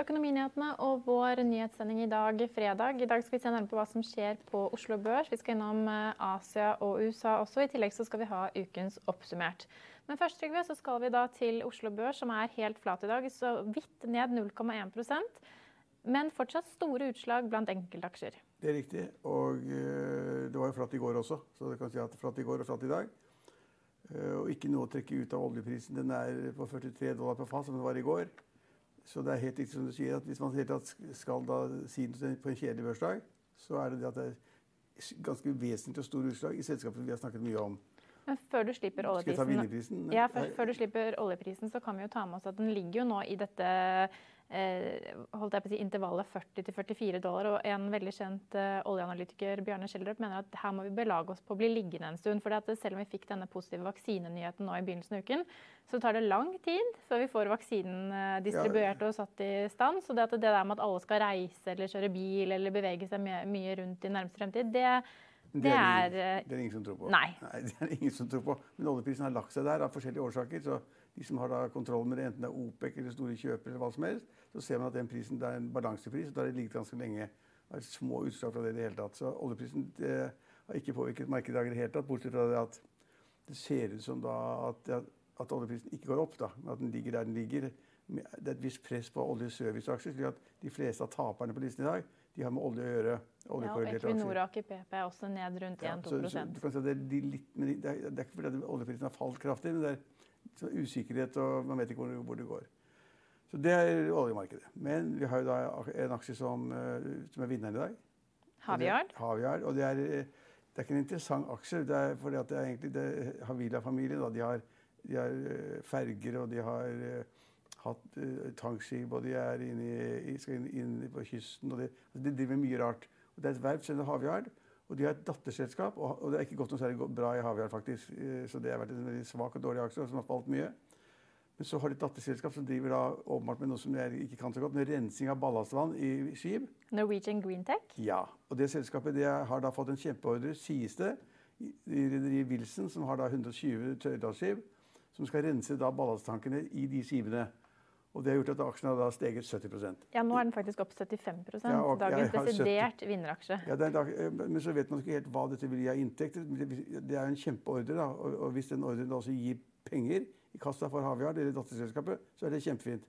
Økonominyhetene og vår nyhetssending i dag, fredag. I dag skal vi se nærmere på hva som skjer på Oslo Børs. Vi skal innom eh, Asia og USA også. I tillegg så skal vi ha ukens oppsummert. Men først Trygve, så skal vi da til Oslo Børs, som er helt flat i dag. Så vidt ned 0,1% men fortsatt store utslag blant enkeltaksjer. Det er riktig. Og uh, det var jo flatt i går også. Så det kan si at flatt i går og flatt i dag. Uh, og ikke noe å trekke ut av oljeprisen. Den er på 43 dollar per fat, som den var i går. Så det er helt riktig som du sier, at hvis man helt tatt skal da si noe på en kjedelig børsdag, så er det det at det er ganske vesentlig og store utslag i selskapene vi har snakket mye om. Men før du? Ja, før, før, du slipper oljeprisen, så kan vi jo ta med oss at den ligger jo nå i dette holdt jeg på å si, intervallet 40-44 dollar. Og en veldig kjent eh, oljeanalytiker, Bjarne Schjelderup, mener at her må vi belage oss på å bli liggende en stund. For selv om vi fikk denne positive vaksinenyheten nå i begynnelsen av uken, så tar det lang tid før vi får vaksinen eh, distribuert og satt i stand. Så det, det der med at alle skal reise eller kjøre bil eller bevege seg mye, rundt i nærmeste fremtid, det det, det, er, eh, det er ingen som tror på. Nei. nei. det er ingen som tror på. Men oljeprisen har lagt seg der av forskjellige årsaker. Så de som har da kontroll med det, enten det er OPEC eller store kjøpere, eller hva som helst, så ser man at den prisen det er en balansepris. og Da har det ligget ganske lenge. Det er små utslag fra det i det hele tatt. Så oljeprisen det, har ikke påvirket markedet i det hele tatt, bortsett fra det at det ser ut som da at, at oljeprisen ikke går opp. da, At den ligger der den ligger. Det er et visst press på oljeserviceaksjer. slik at de fleste av taperne på listen i dag de har med olje å gjøre. Ja, og Equinor og Aker PP er også ned rundt 1-2 ja, si det, er litt, det, er, det er ikke fordi oljeprisen har falt kraftig, men det er sånn usikkerhet, og man vet ikke hvor, hvor, det går. Så det er oljemarkedet. Men vi har jo da en aksje som, eh, som er vinneren i dag. Havyard. Havyard. Og det er, det er, ikke en interessant aksje, det er fordi at det er egentlig det Havila-familien. De, har, de har eh, ferger, og de har eh, hatt uh, tankskip, og de er inne, i, skal inn, inn, på kysten. og De, altså de driver mye rart. Og det er et verft som heter Havyard. Og de har et datterselskap, og, det er ikke gått noe særlig bra i Havyard, faktisk. Uh, så det har vært en veldig svak og dårlig aksje som har falt mye. Men så har de et datterselskap som driver da åpenbart med noe som jeg ikke kan så godt, med rensing av ballastvann i skip. Norwegian Greentech? Ja. Og det selskapet det har da fått en kjempeordre, sies det, i rederiet Wilson, som har da 120 tørrdalsskip, som skal rense da ballasttankene i de skipene. Og det har gjort at aksjen har da steget 70% Ja, nå er den faktisk opp 75 ja, og, Dagens desidert vinneraksje. Ja, eh, Men så vet man ikke helt hva dette vil gi av inntekter. Det er jo en kjempeordre. da, og, og Hvis den ordren også gir penger i kassa for Havyard eller datterselskapet, så er det kjempefint.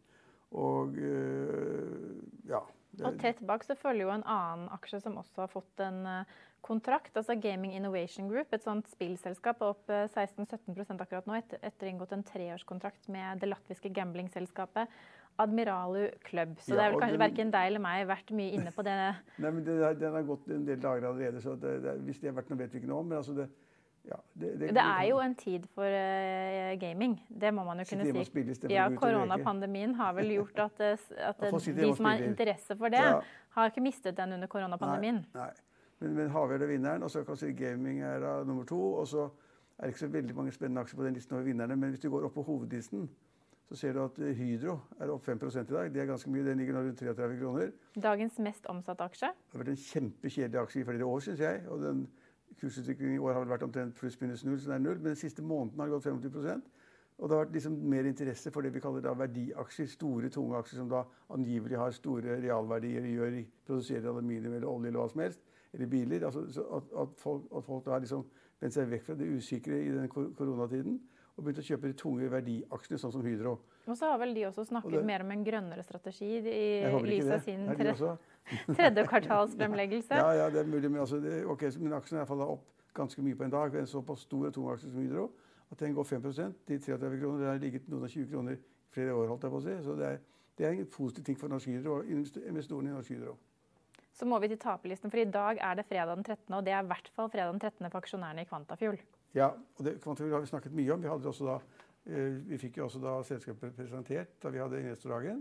Og øh, ja. Og tett bak så følger jo en annen aksje som også har fått en uh, kontrakt. altså Gaming Innovation Group, et sånt spillselskap, opp 16-17 akkurat nå etter, etter inngått en treårskontrakt med det latviske gamblingselskapet Admiralu Club. Så ja, det er vel kanskje verken deg eller meg vært mye inne på det. Nei, men det, Den har gått en del dager allerede, så det, det, hvis det har vært noe, vet vi ikke noe om. men altså det ja, det, det, det, er jo en tid for uh, gaming. Det må man jo kunne si. Ja, Koronapandemien har vel gjort at, eh, at de som har interesse for det, ja. har ikke mistet den under koronapandemien. Nei, nei. Men, men Havyard er vinneren, og så kan si gaming er uh, nummer to. Og så er det ikke så veldig mange spennende aksjer på den listen over vinnerne. Men hvis du går opp på hovedlisten, så ser du at Hydro er opp 5 i dag. Det er ganske mye. Den ligger nå rundt 33 kroner. Dagens mest omsatte aksje? Det har vært en kjempekjedelig aksje i flere år, syns jeg. og den Kursutviklingen i år har vel vært omtrent pluss-minus null, så det er null. Men den siste måneden har det gått 25% Og det har vært liksom mer interesse for det vi kaller da verdiaksjer. Store, tunge aksjer som da angivelig har store realverdier, gjør, produserer aluminium eller olje eller hva som helst. Eller biler. Altså, at, at, folk, at, folk, da har liksom vendt seg vekk fra det usikre i den koronatiden. og begynt å kjøpe de tunge verdiaksjene, sånn som Hydro. Og så har vel de også snakket det, mer om en grønnere strategi i lys av sin Er også? tredje kvartalsfremleggelse. Ja, ja, det er mulig, men, altså, det, okay, men aksjen er falt opp ganske mye på en dag. En såpass stor og tung aksje som Hydro at den går 5% til 33 kroner. Det har ligget noen og 20 kroner i flere år, holdt jeg på å si. Så det er, det er en positiv ting for Norsk Hydro og investorene i Norsk Hydro. Så må vi til taperlisten, for i dag er det fredag den 13., og det er i hvert fall fredag den 13. for aksjonærene i Kvantafjord. Ja, og det Kvantafjord har vi snakket mye om. Vi, da, eh, vi fikk jo også da selskapet presentert da vi hadde investordagen.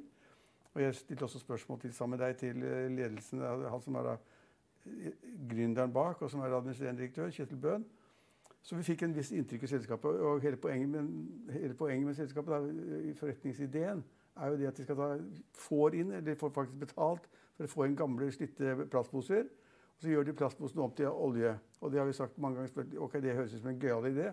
Og jeg stilte også spørsmål til, sammen med deg til eh, ledelsen, eh, han som er da eh, gründeren bak, og som er administrerende direktør, Kjetil Bøhn. Så vi fikk en viss inntrykk i selskapet. Og hele poenget med, hele poenget med selskapet, da, forretningsideen, er jo det at de skal ta, får inn, eller får faktisk betalt for å få inn gamle, slitte plastposer. Og så gjør de plastposene om til olje. Og det har vi sagt mange ganger. spurt, ok, Det høres ut som en gøyal idé.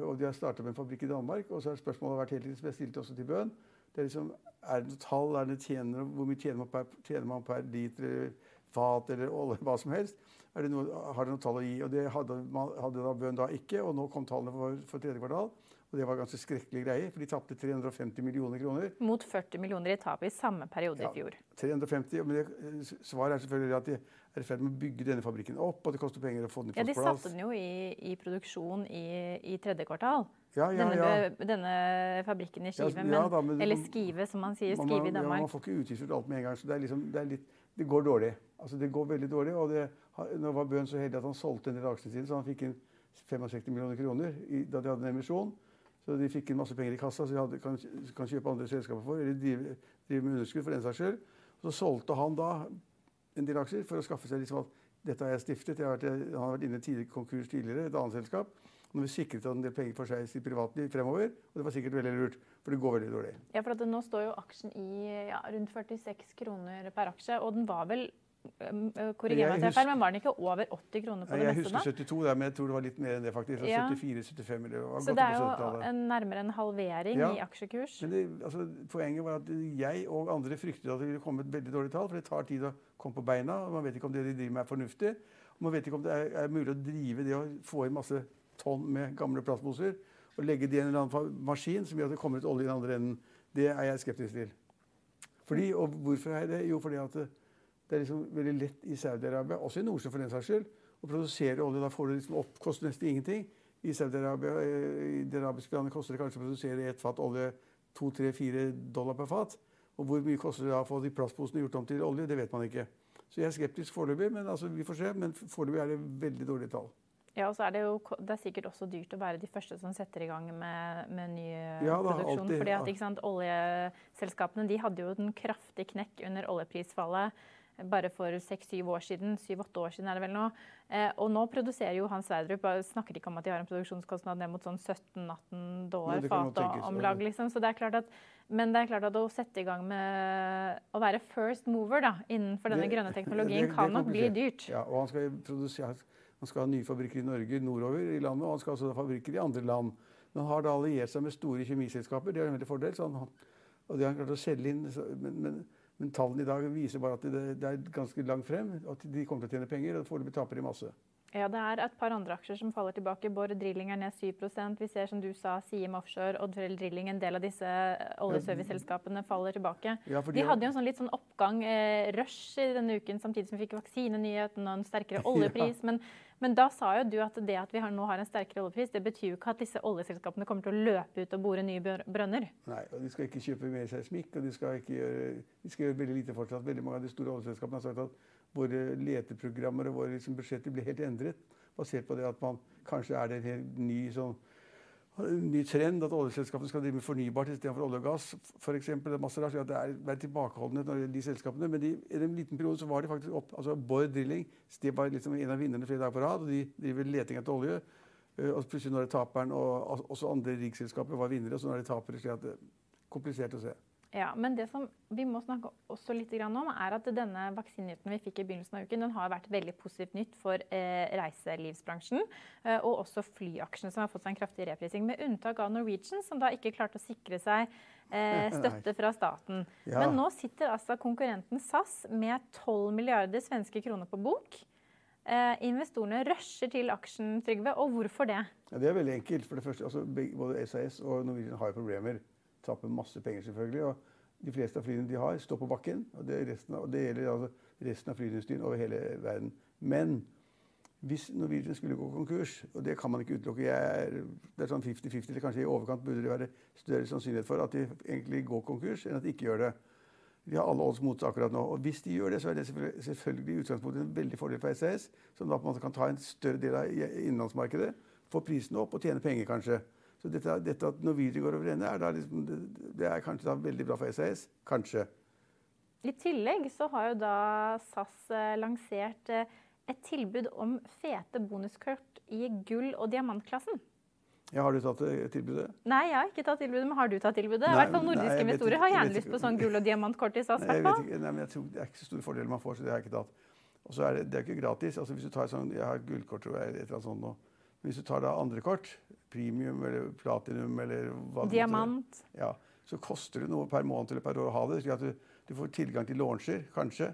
Og de har startet med en fabrikk i Danmark. Og så har spørsmålet vært hele tiden, som jeg stilte også til Bøhn, det er liksom, er det noe tall? Er det tjener, hvor mye tjener man per, tjener man per liter eller fat eller olje, hva som helst? Det noe, har det noe tall å gi? Og det hadde, man, hadde da Bøhn da ikke. Og nå kom tallene for, for tredje kvartal. Og det var ganske skrekkelige greier, for de tapte 350 millioner kroner. Mot 40 millioner i tap i samme periode Ja. i fjor. 350, men det, Svaret er selvfølgelig at de er i ferd med å bygge denne fabrikken opp, og det koster penger å få den Ja, De satte den jo i, i produksjon i, i tredje kvartal. Ja, ja, Denne, ja. denne fabrikken i Skive, ja men, da, men- eller Skive som man sier. Skive i Danmark. man får ikke utgiftsført alt med en gang. så Det, liksom, det, litt, det går dårlig. Altså, det går veldig dårlig. og det, Nå var Bøhn så heldig at han solgte en del aksjer sine, så han fikk inn 65 millioner kroner i, da de hadde en emisjon. Så de fikk inn masse penger i kassa, så de hadde, kan, kan kjøpe andre selskaper for, eller drive, drive med underskudd for den saks skyld. Så solgte han da en del aksjer for å skaffe seg liksom at dette har jeg stiftet. Jeg har vært, han har vært inne i konkurs tidligere, et annet selskap. Nå sikret han en del penger for seg i sitt privatliv fremover, og det var sikkert veldig lurt, for det går veldig dårlig. Ja, for at Nå står jo aksjen i ja, rundt 46 kroner per aksje, og den var vel korriger meg Jeg jeg er husker- men var den ikke over 80 kroner på det jeg meste husker 72 der, men jeg tror det var litt mer enn det faktisk. Ja. 74-75 eller Så det er jo en, nærmere en halvering Ja. i aksjekurs. Men det, altså, poenget var at jeg og andre fryktet at det ville komme et veldig dårlig tall, for det tar tid å komme på beina, og man vet ikke om det de driver med er fornuftig. Og man vet ikke om det er, er mulig å drive det å få inn masse tonn med gamle plastposer og legge det i en eller annen maskin som gjør at det kommer ut olje i den andre enden. Det er jeg skeptisk til. Fordi, og hvorfor er jeg det? Jo, fordi at det, er liksom veldig lett i Saudi-Arabia, også i Nordsjøen for den saks skyld, å produsere olje. Da får du liksom opp, koster nesten ingenting. I Saudi-Arabia, eh, i det arabiske landet, koster det kanskje å produsere ett fat olje 2-3-4 dollar per fat. Og hvor mye koster det da å få de plastposene gjort om til olje? Det vet man ikke. Så jeg er skeptisk foreløpig, men altså, vi får se. Men foreløpig er det veldig dårlige tall. Ja, og så er det jo det er sikkert også dyrt å være de første som setter i gang med, med ny eh, Ja, produksjon. alltid, fordi at ikke sant, Oljeselskapene de hadde jo en kraftig knekk under oljeprisfallet bare for seks-syv år siden. Syv-åtte år siden er det vel nå. Eh, og nå produserer jo Hans Sverdrup snakker ikke om at de har en produksjonskostnad ned mot sånn 17-18 dollar fatet om lag. Liksom. Så det er klart at, men det er klart at å sette i gang med å være first mover da, innenfor denne Det- grønne teknologien det det, kan nok bli dyrt. Ja, og han skal, produsere, han skal ha nye fabrikker i Norge nordover i landet, og han skal også ha fabrikker i andre land. Men han har da alliert seg med store kjemiselskaper. Det er en veldig fordel. Han, og det har han klart å selge inn. Men, men, men tallene i dag viser bare at det, det er ganske langt frem. At de kommer til å tjene penger, og foreløpig taper de masse. Ja, det er et par andre aksjer som faller tilbake. Borr Drilling er ned 7 Vi ser, som du sa, Siem Offshore, Oddfjell Drilling, en del av disse oljeserviceselskapene faller tilbake. Ja, De hadde jo en sånn litt sånn oppgang, eh, rush, i denne uken, samtidig som vi fikk vaksinenyheten og en sterkere oljepris. Men, men da sa jo du at det at vi har, nå har en sterkere oljepris, det betyr jo ikke at disse oljeselskapene kommer til å løpe ut og bore nye brønner. Nei, og De skal ikke kjøpe mer seismikk, og de skal, gjøre, de skal gjøre veldig lite fortsatt. Veldig mange av de store oljeselskapene har sagt at våre leteprogrammer og våre liksom, budsjetter blir helt endret. Basert på det at man kanskje er det en helt ny, sånn, ny trend at oljeselskapene skal drive med fornybart istedenfor olje og gass. For eksempel, det er masse rart, at det er er tilbakeholdenhet når det gjelder de selskapene. Men de, i en liten periode så var de faktisk opp. altså Borr Drilling det var liksom en av vinnerne flere dager på rad. og De driver leting etter olje. Og plutselig nå er det taperen, og også andre riksselskaper var vinnere. og så nå er det tapere. Så det er komplisert å se. Ja, men det som vi må snakke også litt om, er at denne vaksinenyheten vi fikk i begynnelsen av uken, den har vært veldig positivt nytt for eh, reiselivsbransjen. Eh, og også flyaksjene, som har fått seg en kraftig reprising. Med unntak av Norwegian, som da ikke klarte å sikre seg eh, støtte fra staten. Ja. Men nå sitter altså konkurrenten SAS med 12 milliarder svenske kroner på bok. Eh, investorene rusher til aksjen, Trygve. Og hvorfor det? Ja, det er veldig enkelt. For det første, altså, Både SAS og Norwegian har jo problemer. Taper masse penger, selvfølgelig. og De fleste av flyene de har, står på bakken. Og det, resten av, og det gjelder altså resten av flyindustrien over hele verden. Men hvis Norwegian skulle gå konkurs, og det kan man ikke utelukke er, Det er sånn 50-50, eller kanskje i overkant burde det være større sannsynlighet for at de egentlig går konkurs, enn at de ikke gjør det. De har alle odds mot seg akkurat nå. Og hvis de gjør det, så er det selvfølgelig, i utgangspunktet en veldig fordel for SAS, som da på en måte kan ta en større del av innenlandsmarkedet, få prisen opp og tjene penger, kanskje. Så dette, dette at Norwegian går over ende, er, liksom, det, det er kanskje da veldig bra for SAS. Kanskje. I tillegg så har jo da SAS eh, lansert eh, et tilbud om fete bonuskort i gull- og diamantklassen. Ja, har du tatt eh, tilbudet? Nei, jeg har ikke tatt tilbudet. Men har du tatt tilbudet? Nei, I hvert fall Nordiske investorer har gjerne lyst på sånn gull- og diamantkort i SAS. Nei, jeg vet ikke, nei, men jeg tror Det er ikke så store fordeler man får, så det har jeg ikke tatt. Og så er det, det er ikke gratis. altså hvis du tar sånn, Jeg har gullkort, tror jeg, et eller annet sånt nå. Hvis du tar da andre kort, premium eller platinum eller hva Diamant. Det, ja, så koster det noe per måned eller per år å ha det. slik at du, du får tilgang til launcher, kanskje.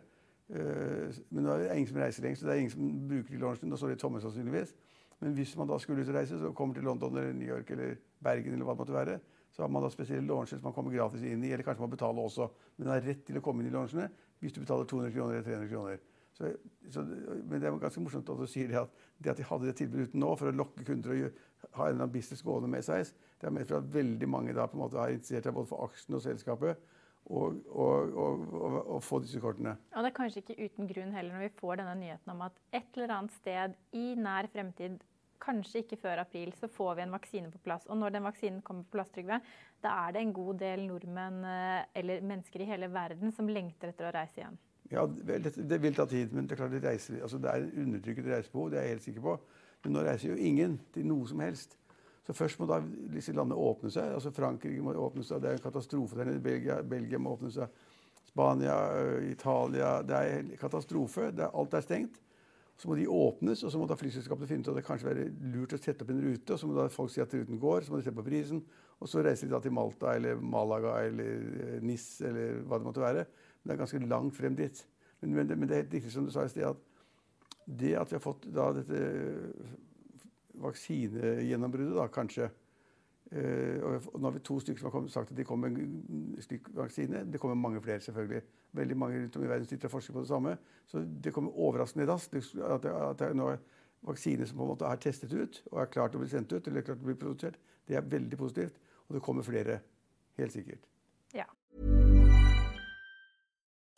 Uh, men det er ingen som reiser lenger, så det er ingen som bruker de launchene. Da står de tomme sannsynligvis. Men hvis man da skulle ut og reise, så kommer til London eller New York eller Bergen, eller hva det måtte være, så har man da spesielle launcher som man kommer gratis inn i, eller kanskje man betaler også. Men man har rett til å komme inn i launchene hvis du betaler 200 kroner eller 300 kroner. Så, så, men det er ganske morsomt at du sier det at, det at de hadde det tilbudet uten nå for å lokke kunder og ha en eller annen business gående med seg, det har medført at veldig mange da på en måte har interessert seg både for aksjene og selskapet. Og, og, og, og, få disse kortene. Og Det er kanskje ikke uten grunn heller når vi får denne nyheten om at et eller annet sted i nær fremtid kanskje ikke før april, så får vi en vaksine på plass. Og når den vaksinen kommer på plass, Trygve, da er det en god del nordmenn eh, eller mennesker i hele verden som lengter etter å reise igjen. Ja, det, det vil ta tid, men det er klart det, reiser, altså det er undertrykket reisebehov. Det er jeg helt sikker på. Men nå reiser jo ingen til noe som helst. Så først må da disse landene åpne seg. altså Frankrike må åpne seg, det er en katastrofe der nede. Belgia, Belgia må åpne seg. Spania, øh, Italia Det er en katastrofe. Er, alt er stengt. Så må de åpnes, og så må da flyselskapene finne ut at det kanskje være lurt å sette opp en rute. og Så må da folk si at ruten går, så må de se på prisen. Og så reiser de da til Malta eller Malaga eller eh, Nis eller hva det måtte være. Det er ganske langt frem dit. Men, men, men det er helt riktig som du sa i sted, at det at vi har fått da dette vaksinegjennombruddet, da kanskje Uh, og nå har vi to stykker som har sagt at de kommer med en vaksine. Det kommer mange flere, selvfølgelig. Veldig mange rundt om i verden sitter og forsker på det samme. Så det kommer overraskende raskt at det, at det er nå vaksine som på en måte er testet ut og er klart å bli sendt ut. eller klart å bli produsert. Det er veldig positivt. Og det kommer flere. Helt sikkert. Ja.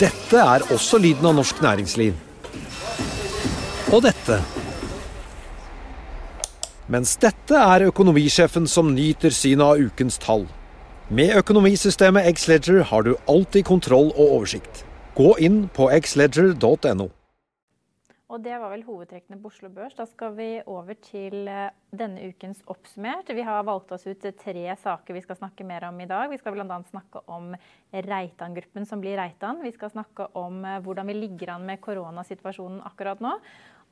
Dette er også lyden av norsk næringsliv. og dette. Mens dette er økonomisjefen som nyter synet av ukens tall. Med økonomisystemet Xledger har du alltid kontroll og oversikt. Gå inn på xledger.no. Og det var vel hovedtrekkene på Oslo Børs. Da skal vi over til eh, denne ukens oppsummert. Vi har valgt oss ut tre saker vi skal snakke mer om i dag. Vi skal bl.a. snakke om Reitan-gruppen som blir Reitan. Vi skal snakke om eh, hvordan vi ligger an med koronasituasjonen akkurat nå.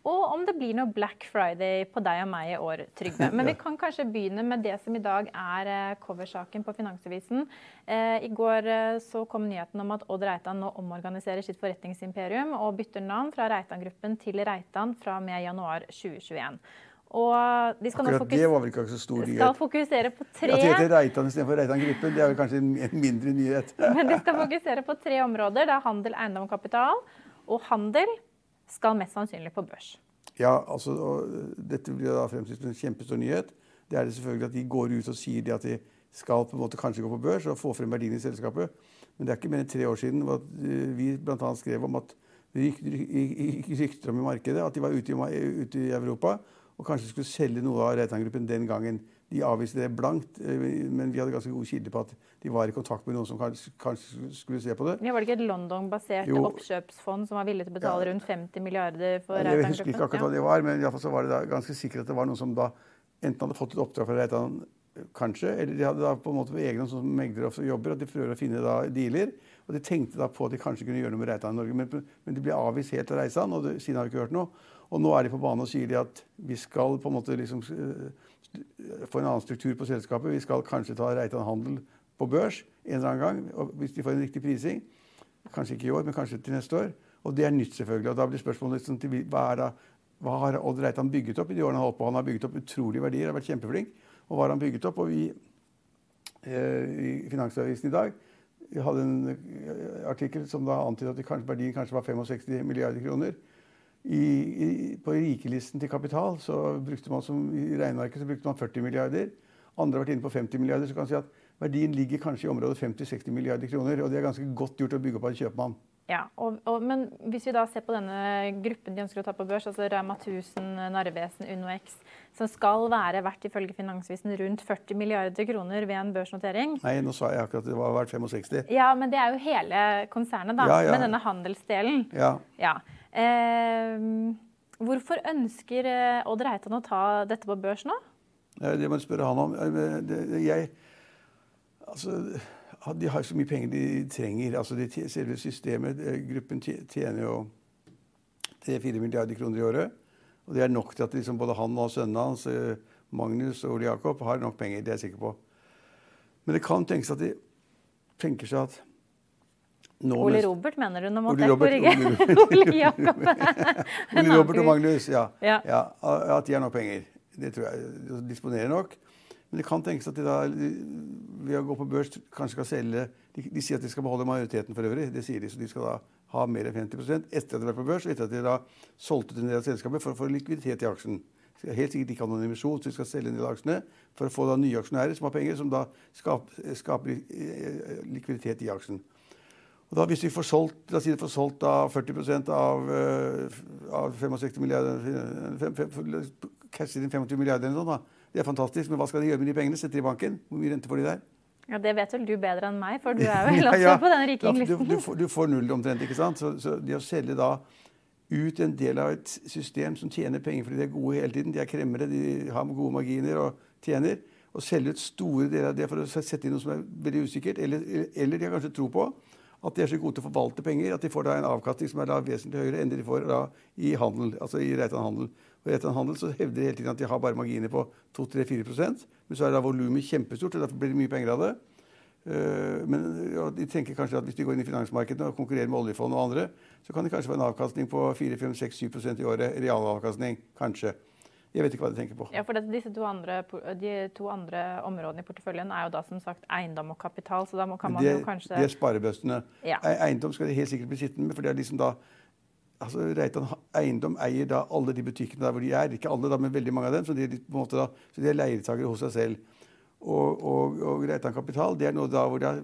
Og om det blir noe Black Friday på deg og meg i år, Trygve. Men vi kan kanskje begynne med det som i dag er eh, coversaken på Finansavisen. Eh, I går eh, så kom nyheten om at Odd Reitan nå omorganiserer sitt forretningsimperium og bytter navn fra Reitan-gruppen til Reitan fra og med januar 2021. Og de skal Akkurat det var vel ikke så stor nyhet. Skal fokusere på tre At de heter Reitan istedenfor Reitan-gruppen, det er vel kanskje en mindre nyhet. Men de skal fokusere på tre områder. Det er handel, eiendom og kapital. Og handel skal mest sannsynlig på børs. Ja, altså, Dette blir da fremstilt som en kjempestor nyhet. Det er det selvfølgelig at de går ut og sier det at de skal på en måte kanskje gå på børs og få frem verdiene i selskapet. Men det er ikke mer enn tre år siden at eh, vi bl.a. skrev om at det gikk rykter om i markedet at de var ute i, ute i, Europa og kanskje skulle selge noe av Reitan-gruppen den gangen. De avviste det blankt. eh, Men vi hadde ganske gode kilder på at de var i kontakt med noen som kanskje, skulle se på det. Ja, var det ikke et London-basert oppkjøpsfond som var villig til å betale rundt 50 milliarder for Jeg husker ikke akkurat hva det var, men i alle fall så var det ganske sikkert at det var noen som da enten hadde fått et oppdrag fra Reitan, kanskje, eller de hadde da på en måte på egen hånd som meglere og jobber, at de prøver å finne da dealer. Og de tenkte da på at de kanskje kunne gjøre noe med Reitan i Norge, men, men de ble avvist helt av Reitan, og det, siden har vi ikke hørt noe. Og nå er de på banen og sier de at vi skal på en måte liksom eh, få en annen struktur på selskapet. Vi skal kanskje ta Reitan Handel på børs en eller annen gang, hvis de får en riktig prising. Kanskje ikke i år, men kanskje til neste år. Og det er nytt, selvfølgelig. Og da blir spørsmålet liksom, til hva, da, hva har Odd Reitan bygget opp i de årene han holdt på? Han har bygget opp utrolige verdier, har vært kjempeflink. Og hva har han bygget opp? Og vi eh, i Finansavisen i dag vi hadde en eh, artikkel som da antydet at verdien kanskje var 65 milliarder kroner. I, i, på rikelisten til kapital så brukte man som i regneverket så brukte man 40 milliarder. Andre har vært inne på 50 milliarder. Så kan man si at verdien ligger kanskje i området 50-60 milliarder kroner. Og det er ganske godt gjort å bygge opp av en kjøpmann. Ja, og, og, Men hvis vi da ser på denne gruppen de ønsker å ta på børs, altså Rema 1000, Narvesen, UnoX, som skal være verdt ifølge Finansvisen rundt 40 milliarder kroner ved en børsnotering Nei, nå sa jeg akkurat at det var verdt 65. Ja, men det er jo hele konsernet, da. Ja, ja. Med denne handelsdelen. Ja. Ja. Eh, hvorfor ønsker eh, Odd Reitan å ta dette på børs nå? Det må du spørre han om. Eh, Jeg, altså, de har så mye penger de trenger. Altså, de, selve systemet, eh, gruppen tjener jo 3-4 milliarder kroner i året. Og det er nok til at liksom både han og sønnen hans, eh, Magnus og Ole Jakob, har nok penger. Det er jeg sikker på. Men det kan tenkes at de tenker seg at Ole Robert, mener du? Nå måtte jeg korrigere. Ole Jakob. Ole Robert og Magnus, ja. Ja. ja. At de har nok penger. Det tror jeg. De disponerer nok. Men det kan tenkes at de da ved å gå på børs kanskje skal selge De, de sier at de skal beholde majoriteten for øvrig. Det sier de, så de skal da ha mer enn 50 etter at de har vært på børs, og etter at de da solgte ut en del av selskapet for å få likviditet i aksjen. Helt sikkert ikke ha noen emisjon, så de skal selge en del av aksjene for å få da nye aksjonærer som har penger, som da skaper, skaper eh, likviditet i aksjen. Og da Hvis vi får solgt, la oss si de får solgt da 40% av, eh, av 65 milliarder eh, fem- fem- Casher inn 25 milliarder eller noe sånt, da. Det er fantastisk, men hva skal de gjøre med de pengene? Sette de i banken? Hvor mye rente får de der? Ja, Det vet vel du bedre enn meg, for du er vel også Ja, ja. på den rikinglisten. du, du, får, du får null omtrent, ikke sant? Så, så det å selge da ut en del av et system som tjener penger fordi de er gode hele tiden, de er kremmere, de har gode marginer og tjener, og selge ut store deler av det for å sette inn noe som er veldig usikkert, eller, eller de har kanskje tro på at de er så gode til å forvalte penger at de får da en avkastning som er da vesentlig høyere enn de får da i handel, altså i Reitan handel. Og I Reitan handel så hevder de hele tiden at de har bare marginer på 2-3-4% men så er da volumet kjempestort, og derfor blir det mye penger av det. Eh, Men ja, de tenker kanskje at hvis de går inn i finansmarkedet og konkurrerer med oljefond og andre, så kan det kanskje være en avkastning på 4-5-6-7% i året. Realavkastning. Kanskje. Jeg vet ikke hva de tenker på. Ja, for disse to andre, de to andre områdene i porteføljen er jo da som sagt eiendom og kapital, så da må, kan man det, jo kanskje det er sparebøstene. Ja. Eiendom skal de helt sikkert bli sittende med. for det er liksom da, altså Reitan Eiendom eier da alle de butikkene der hvor de er. Ikke alle, da, men veldig mange av dem. Så de er, på en måte da, så de er leietakere hos seg selv. Og, og, og Reitan Kapital det er noe da hvor de har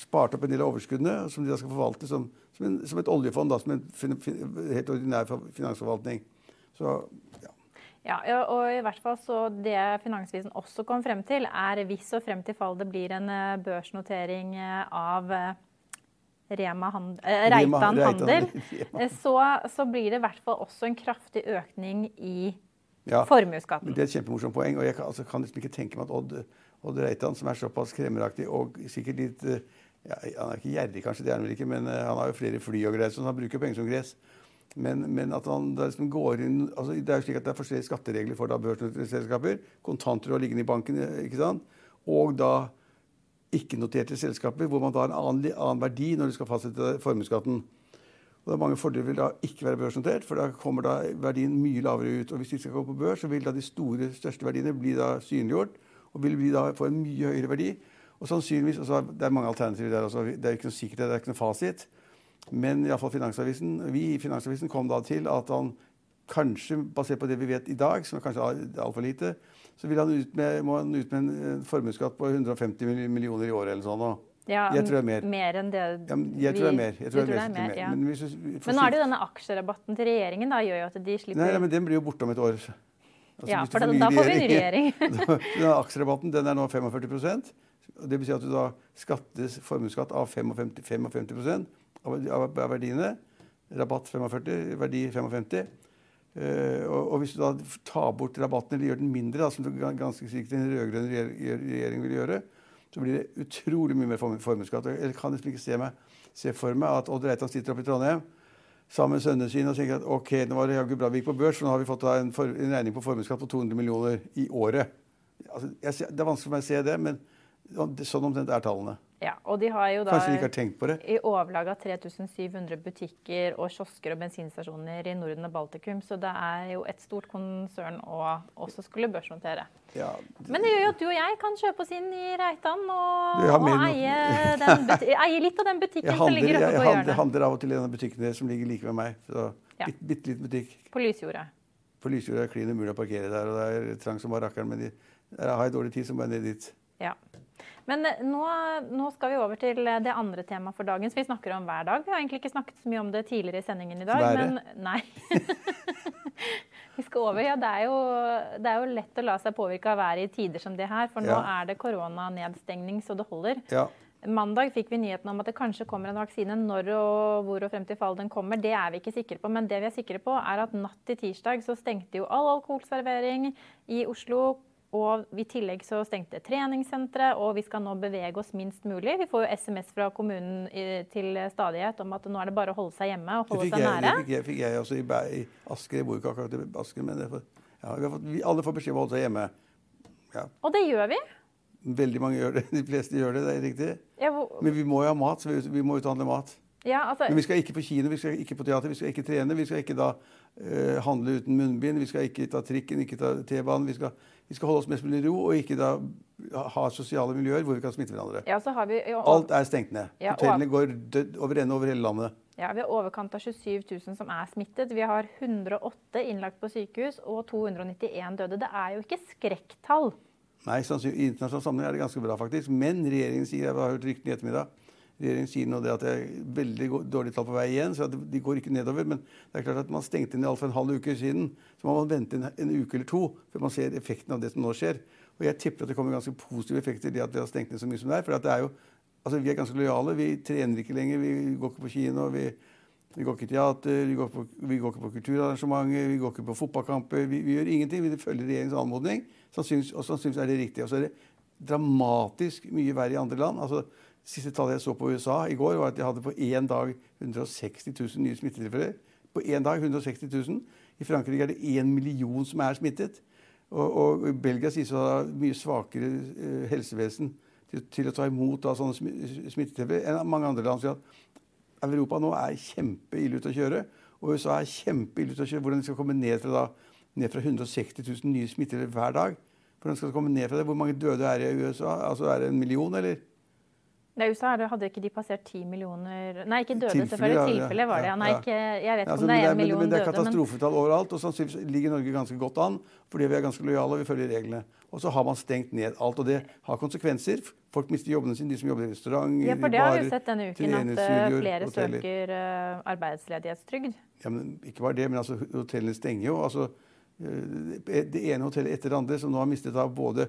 spart opp en del av overskuddene som de da skal forvalte som, som, en, som et oljefond. da, Som en fin, fin, helt ordinær finansforvaltning. Så ja. Og i hvert fall så Det Finansvisen også kom frem til, er hvis og frem til fall det blir en eh, børsnotering eh, av eh, Rema hand, eh, Reitan Reitan- Handel, så, så blir det i hvert fall også en kraftig økning i Ja. formuesskatten. Det er et kjempemorsomt poeng. og Jeg kan, altså, kan liksom ikke tenke meg at Odd, Odd Reitan, som er såpass kremmeraktig og sikkert litt ja, Han er ikke gjerrig, kanskje, det er han vel ikke, men han har jo flere fly og greier, så han bruker penger som gress. Men, men at han da liksom går inn altså Det er jo slik at det er forskjellige skatteregler for da børsnoterte selskaper. Kontanter og liggende i banken, ikke sant? Og da ikke-noterte selskaper, hvor man da har en annen, annen verdi når du skal fastsette formuesskatten. Og det er mange fordeler vil da ikke være børsnotert, for da kommer da verdien mye lavere ut. Og hvis de skal gå på børs, så vil da de store, største verdiene bli da synliggjort, og vil bli da få en mye høyere verdi. Og sannsynligvis, altså, Det er mange alternativer der. også. det er ikke noe sikkerhet, det er ikke noe fasit. Men i alle fall Finansavisen, vi i Finansavisen kom da til at han kanskje, basert på det vi vet i dag, som er kanskje al- altfor lite, så vil han ut med, må han ut med en formuesskatt på 150 millioner i året eller sånn. Og. Ja, jeg tror det er mer. Mer enn det Ja, jeg tror det er mer. Jeg tror det er er mer, ja. Men, hvis Men nå er det jo denne aksjerabatten til regjeringen da, gjør jo at de slipper Nei, nei, men den blir jo borte om et år. Altså, Ja, for da- da får vi ny regjering. Da- Aksjerabatten den er nå 45% og Det vil si at du da skattes formuesskatt av 55, 55 av, verdiene. Rabatt 45, verdi 55. Eh, og, hvis du da tar bort rabatten eller gjør den mindre, da, som du ganske sikkert en rød-grønn regjering, vil gjøre, så blir det utrolig mye mer form- formuesskatt. Jeg kan liksom ikke se, meg, se for meg at Odd Reitan sitter oppe i Trondheim sammen med sønnene sine og tenker at ok, nå var det jaggu bra vi gikk på børs, for nå har vi fått en, for, en regning på formuesskatt på 200 millioner i året. Altså, jeg, det er vanskelig for meg å se det, men sånn omtrent er tallene. Ja, og de har jo da Kanskje de ikke har tenkt på det. i overlag av 3700 butikker og kiosker og bensinstasjoner i Norden og Baltikum, så det er jo et stort konsern å også skulle børsnotere. Ja, Men det gjør jo at du og jeg kan kjøpe oss inn i Reitan og, og eie, den buti- eie litt av den butikken handler, som ligger oppe på hjørnet. Jeg handler av og til i en av butikkene som ligger like ved meg. Så Ja. bitte, bitte liten butikk. På Lysjordet. På Lysjordet er det klin umulig å parkere der, og det er trangt som bare rakkeren. Men de, der har jeg dårlig tid, så må jeg ned dit. Ja. Men eh, nå, nå skal vi over til eh, det andre temaet for dagen, som vi snakker om hver dag. Vi har egentlig ikke snakket så mye om det tidligere i sendingen i dag. Men nei. vi skal over. Ja, det er, jo, det er jo lett å la seg påvirke av været i tider som det her, for nå Ja. er det koronanedstengning så det holder. Ja. Mandag fikk vi nyheten om at det kanskje kommer en vaksine. Når og hvor og frem til fall den kommer, det er vi ikke sikre på. Men det vi er sikre på, er at natt til tirsdag så stengte jo all alkoholservering i Oslo. Og i tillegg så stengte treningssenteret, og vi skal nå bevege oss minst mulig. Vi får jo SMS fra kommunen til stadighet om at nå er det bare å holde seg hjemme og holde seg jeg, det fikk jeg, fikk jeg også i, i Asker. Jeg bor ikke akkurat i Asker, men får, ja, vi fått, vi, alle får beskjed om å holde seg hjemme. Ja, Og det gjør vi. veldig mange gjør det. De fleste gjør det, det er riktig. Ja, hvor- Men vi må jo ha mat, så vi, vi må uthandle mat. Ja, altså, Men vi skal ikke på kino, vi skal ikke på teater, vi skal ikke trene. Vi skal ikke da uh, handle uten munnbind, vi skal ikke ta trikken, ikke ta T-banen. Vi, vi skal holde oss mest mulig i ro og ikke da ha sosiale miljøer hvor vi kan smitte hverandre. ja, så har vi jo Alt er stengt ned. Ja, og- går død over ende over hele landet. Ja, Vi har overkant av 27 000 som er smittet. Vi har 108 innlagt på sykehus og 291 døde. Det er jo ikke skrekktall. Nei, I internasjonal sammenheng er det ganske bra, faktisk. Men regjeringen sier jeg har hørt ryktene i ettermiddag, regjeringen sier nå det at det er veldig dårlige tall på vei igjen. så De går ikke nedover. Men det er klart at man stengte ned alt for en halv uke siden. Så må man vente en, en uke eller to før man ser effekten av det som nå skjer. Og jeg tipper at det kommer ganske positive effekter i det at vi har stengt ned så mye som det er. For at det er jo, altså Vi er ganske lojale. Vi trener ikke lenger. Vi går ikke på kino. vi vi går ikke i teater, vi går, på, vi går ikke på kulturarrangementer, vi går ikke på fotballkamper. Vi, vi gjør ingenting. Vi følger regjeringens anmodning, sannsynligvis, og sannsynligvis er det riktig. Og så er det dramatisk mye verre i andre land. Altså, Siste tallet jeg så på USA i går, var at de hadde på én dag 160 000 nye smittetilfeller. På én dag 160 000. I Frankrike er det én million som er smittet. Og, og Belgia sies å ha mye svakere eh, helsevesen til, til å ta imot da, sånne smittetilfeller enn mange andre land. Så at Europa nå er kjempeille ute å kjøre. Og USA er kjempeille ute å kjøre. Hvordan de skal komme ned fra, da, ned fra 160 000 nye smittede hver dag. Hvordan skal de komme ned fra det? Hvor mange døde er det i USA? Altså Er det en million, eller? Nei, USA er det- hadde ikke de passert 10 millioner Nei, ikke døde, tilfelle, selvfølgelig. ja, ja, Tilfelle var det. Ja, Nei, ikke, jeg vet ikke Altså, om det er en million døde. men det er men katastrofetall overalt, og sannsynligvis ligger Norge ganske godt an fordi vi er ganske lojale og vi følger reglene. Og så har man stengt ned alt, og det har konsekvenser. Folk mister jobbene sine, de som jobber i restaurant, ja, for det har vi sett denne uken, at eh, flere hoteller. søker eh, arbeidsledighetstrygd. Ja, men ikke bare det, men altså, hotellene stenger jo. Altså, eh, det ene hotellet etter det andre som nå har mistet av både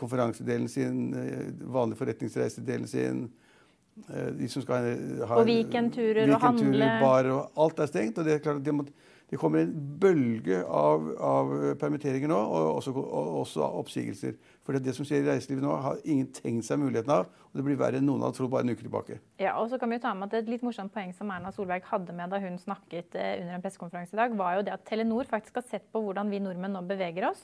konferansedelen sin, eh, vanlig forretningsreisedelen sin eh, de som skal ha Og weekendturer og handle. barer og alt er stengt. og Det er klart at det, må, det kommer en bølge av, av permitteringer nå, og også, og også oppsigelser. For det, det som skjer i reiselivet nå, har ingen tenkt seg muligheten av. Og det blir verre enn noen hadde trodd bare en uke tilbake. Ja, og så kan vi jo ta med at Et litt morsomt poeng som Erna Solberg hadde med da hun snakket eh, under en pressekonferanse i dag, var jo det at Telenor faktisk har sett på hvordan vi nordmenn nå beveger oss.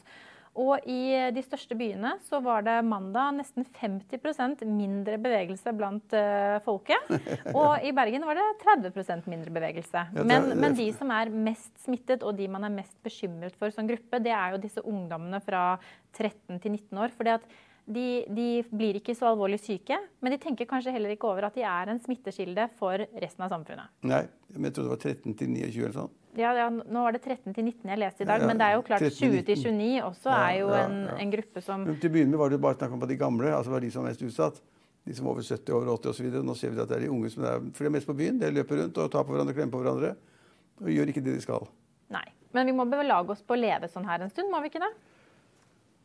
Og i de største byene så var det mandag nesten 50% mindre bevegelse blant uh, folket. Og i Bergen var det 30% mindre bevegelse. Men, men de som er mest smittet, og de man er mest bekymret for som gruppe, det er jo disse ungdommene fra 13 til 19 år. fordi at de, de blir ikke så alvorlig syke, men de tenker kanskje heller ikke over at de er en smittekilde for resten av samfunnet. Nei, men jeg trodde det var 13 til 29 eller sånn. Ja, ja, Nå var det 13 til 19 jeg leste i dag, Ja, men det er jo klart 20 til 29 også er jo en, en gruppe som Men til å begynne med var det bare snakk om de gamle, altså var de som var mest utsatt. De som var over 70, over 80 osv. Nå ser vi at det er de unge som er For de er mest på byen. De løper rundt og tar på hverandre, klemmer på hverandre. Og gjør ikke det de skal. Nei. Men vi må belage oss på å leve sånn her en stund, må vi ikke det?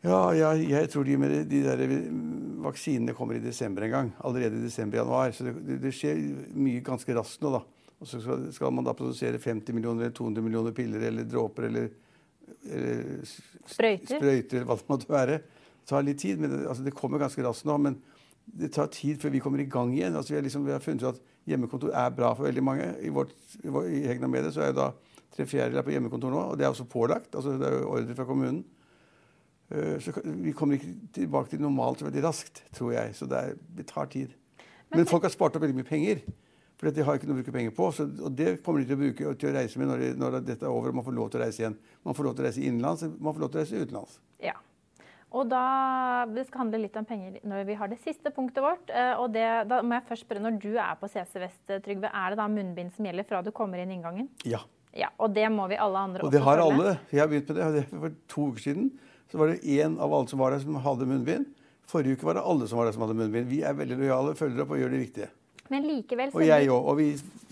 Ja, jeg, jeg tror de, med de der vaksinene kommer i desember en gang. Allerede i desember-januar. Så det, det, skjer mye ganske raskt nå, da. Og så skal, skal, man da produsere 50 millioner eller 200 millioner piller eller dråper eller, eller sprøyter. sprøyter eller hva det måtte være. Det tar litt tid. men det, altså, det kommer ganske raskt nå. Men det tar tid før vi kommer i gang igjen. Altså, vi, har liksom, vi har funnet ut at hjemmekontor er bra for veldig mange. I, vårt, i Hegna Medie så er jo da tre fjerdedeler på hjemmekontor nå, og det er også pålagt. altså Det er jo ordre fra kommunen. Eh, så vi kommer ikke tilbake til normalt veldig raskt, tror jeg. Så det, er, det tar tid. Men, folk har spart opp veldig mye penger. For de har ikke noe å bruke penger på. Så, og det kommer de til å bruke til å reise med når, de, når, dette er over og man får lov til å reise igjen. Man får lov til å reise innenlands, man får lov til å reise utenlands. Ja. Og da, Det skal handle litt om penger når vi har det siste punktet vårt. Eh, og det, Da må jeg først spørre, Når du er på CC Vest, Trygve, er det da munnbind som gjelder fra du kommer inn inngangen? Ja. ja og det må vi alle andre og det har alle. Jeg har begynt med det for to uker siden så var det én av alle som var der, som hadde munnbind. Forrige uke var det alle som var der som hadde munnbind. Vi er veldig lojale, følger opp og gjør det riktige. Men likevel... Og jeg òg. Og vi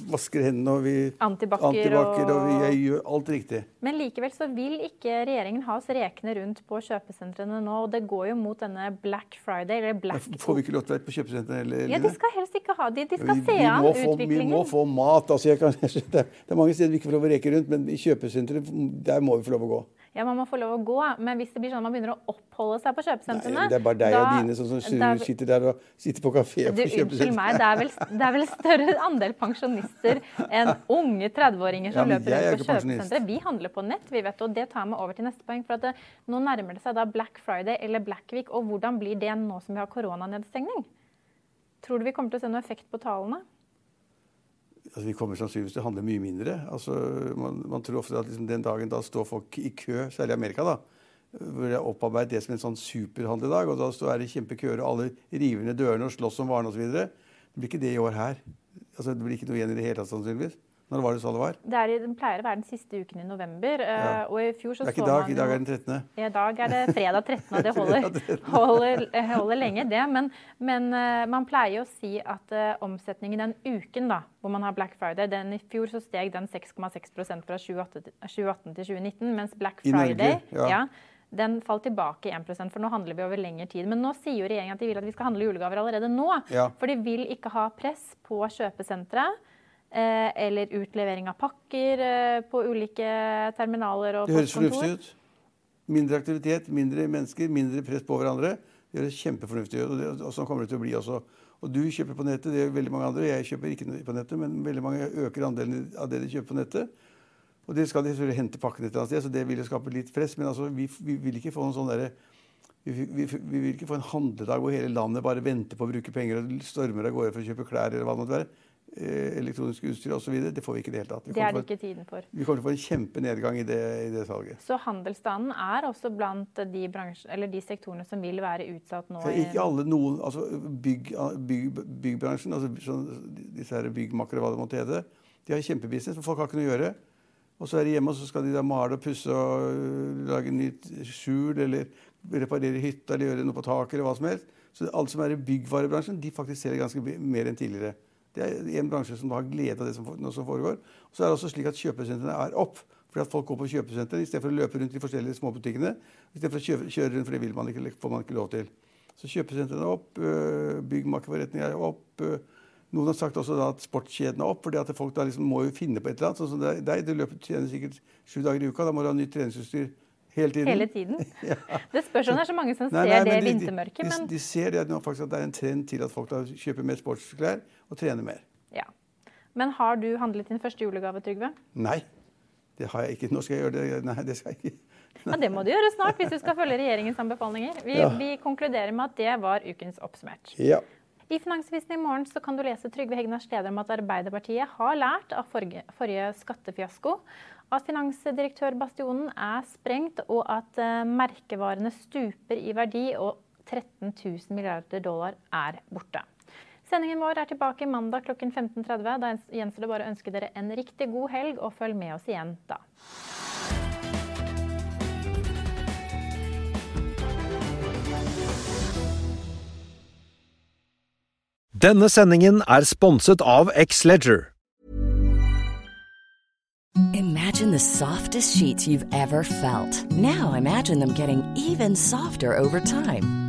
vasker hendene, og vi Antibac antibac og, og vi gjør alt riktig. Men likevel så vil ikke regjeringen ha oss rekende rundt på kjøpesentrene nå. Og det går jo mot denne Black Friday, eller Black Får vi ikke lov til å være på kjøpesentrene? Ja, de skal helst ikke ha de. De skal vi, se an utviklingen. Vi må få mat. Altså, kan, det er mange steder vi ikke får lov å reke rundt, men i kjøpesentre, der må vi få lov å gå. Ja, man må få lov å gå, men hvis det blir sånn at man begynner å oppholde seg på kjøpesentrene Det er bare deg da, og dine som, som der, sitter der og sitter på kafé på kjøpesentrene. Det det er, vel, større andel pensjonister enn unge 30-åringer som ja, løper rundt på kjøpesentre. Vi handler på nett, vi vet, og det tar meg over til neste poeng. for det, Nå nærmer det seg da Black Friday eller Black Week, og hvordan blir det nå som vi har koronanedstengning? Tror du vi kommer til å se noe effekt på tallene? Altså Vi kommer sannsynligvis til å handle mye mindre. Altså, man, man tror ofte at liksom, den dagen da står folk i kø, særlig i Amerika, da, hvor det er opparbeidet det som en sånn superhandledag. og Da er det kjempekøer, og alle river ned dørene og slåss om varene osv. Det blir ikke det i år her. Altså, det blir ikke noe igjen i det hele tatt, sannsynligvis. Når var det så det var? Det, er, den pleier å være den siste uken i november. Eh, ja. og i fjor så det er ikke så dag. I dag er den 13. I dag er det fredag 13., og det holder, holder, holder lenge, det. Men, men, eh, man pleier å si at uh, omsetningen den uken da, hvor man har Black Friday, den i fjor så steg den 6,6 fra 2018, 2018 til 2019, mens Black Friday Norge, ja. Ja, den falt tilbake 1% for nå handler vi over lengre tid. Men nå sier jo regjeringen at de vil at vi skal handle julegaver allerede nå. For de vil ikke ha press på kjøpesentre. Eh, eller utlevering av pakker eh, på ulike terminaler og Det høres fornuftig ut. Mindre aktivitet, mindre mennesker, mindre press på hverandre. Det høres kjempefornuftig ut, og, det, og sånn kommer det til å bli også. Og du kjøper på nettet, det gjør veldig mange andre. Jeg kjøper ikke på nettet, men veldig mange øker andelen av det de kjøper på nettet. Og det skal de selvfølgelig hente pakken et eller annet sted, så det vil skape litt press. Men altså, vi, vi, vil ikke få en sånn derre vi, vi, vi, vil ikke få en handledag hvor hele landet bare venter på å bruke penger og stormer av gårde for å kjøpe klær eller hva det måtte være. Eh, elektronisk utstyr osv. Det får vi ikke i det hele tatt. det er det ikke tiden for. Vi kommer til å få en kjempenedgang i det, i det salget. Så handelsstanden er også blant de, de sektorene som vil være utsatt nå? For ikke alle, noen, altså bygg, bygg, Byggbransjen, altså disse her byggmakere, hva det måtte hete, de har kjempebusiness, for folk har ikke noe å gjøre. Og så er de hjemme og så skal de da male og pusse og øh, lage nytt skjul eller reparere hytta eller gjøre noe på taket eller hva som helst. Så alt som er i byggvarebransjen, de faktisk ser det ganske mer enn tidligere. Det er en bransje som har glede av det som, som foregår. Og så er det også slik at kjøpesentrene er opp. Fordi at folk går på kjøpesenter istedenfor å løpe rundt i forskjellige småbutikkene. Istedenfor å kjøre, kjøre rundt, for det vil man ikke, får man ikke lov til. Så kjøpesentrene er opp, øh, byggmakerforretninger er opp. Øh, noen har sagt også at sportskjedene er opp, fordi at folk da liksom må jo finne på et eller annet. Sånn som deg, du løper trener sikkert sju dager i uka. Da må du ha nytt treningsutstyr hele tiden. Hele tiden. ja. Det spørs om det er så mange som nei, ser nei, det i vintermørket. De, de, de, ser det faktisk at det er en trend til at folk da kjøper mer sportsklær og trene mer. Ja. Men har du handlet din første julegave, Trygve? Nei. Det har jeg ikke. Nå skal jeg gjøre det. Nei, det skal jeg ikke. Ja, Det må du gjøre snart hvis du skal følge regjeringens anbefalinger. Vi, ja. vi konkluderer med at det var ukens oppsummert. Ja. I Finansavisen i morgen så kan du lese Trygve Hegnars leder om at Arbeiderpartiet har lært av forrige, forrige skattefiasko. At finansdirektørbastionen er sprengt, og at uh, merkevarene stuper i verdi og 13 000 milliarder dollar er borte. Sendingen vår er tilbake mandag klokken 15.30. Da gjenstår det bare å ønske dere en riktig god helg, og følg med oss igjen da. Denne sendingen er sponset av X-Ledger. Imagine the softest sheets you've ever felt. Now imagine them getting even softer over time.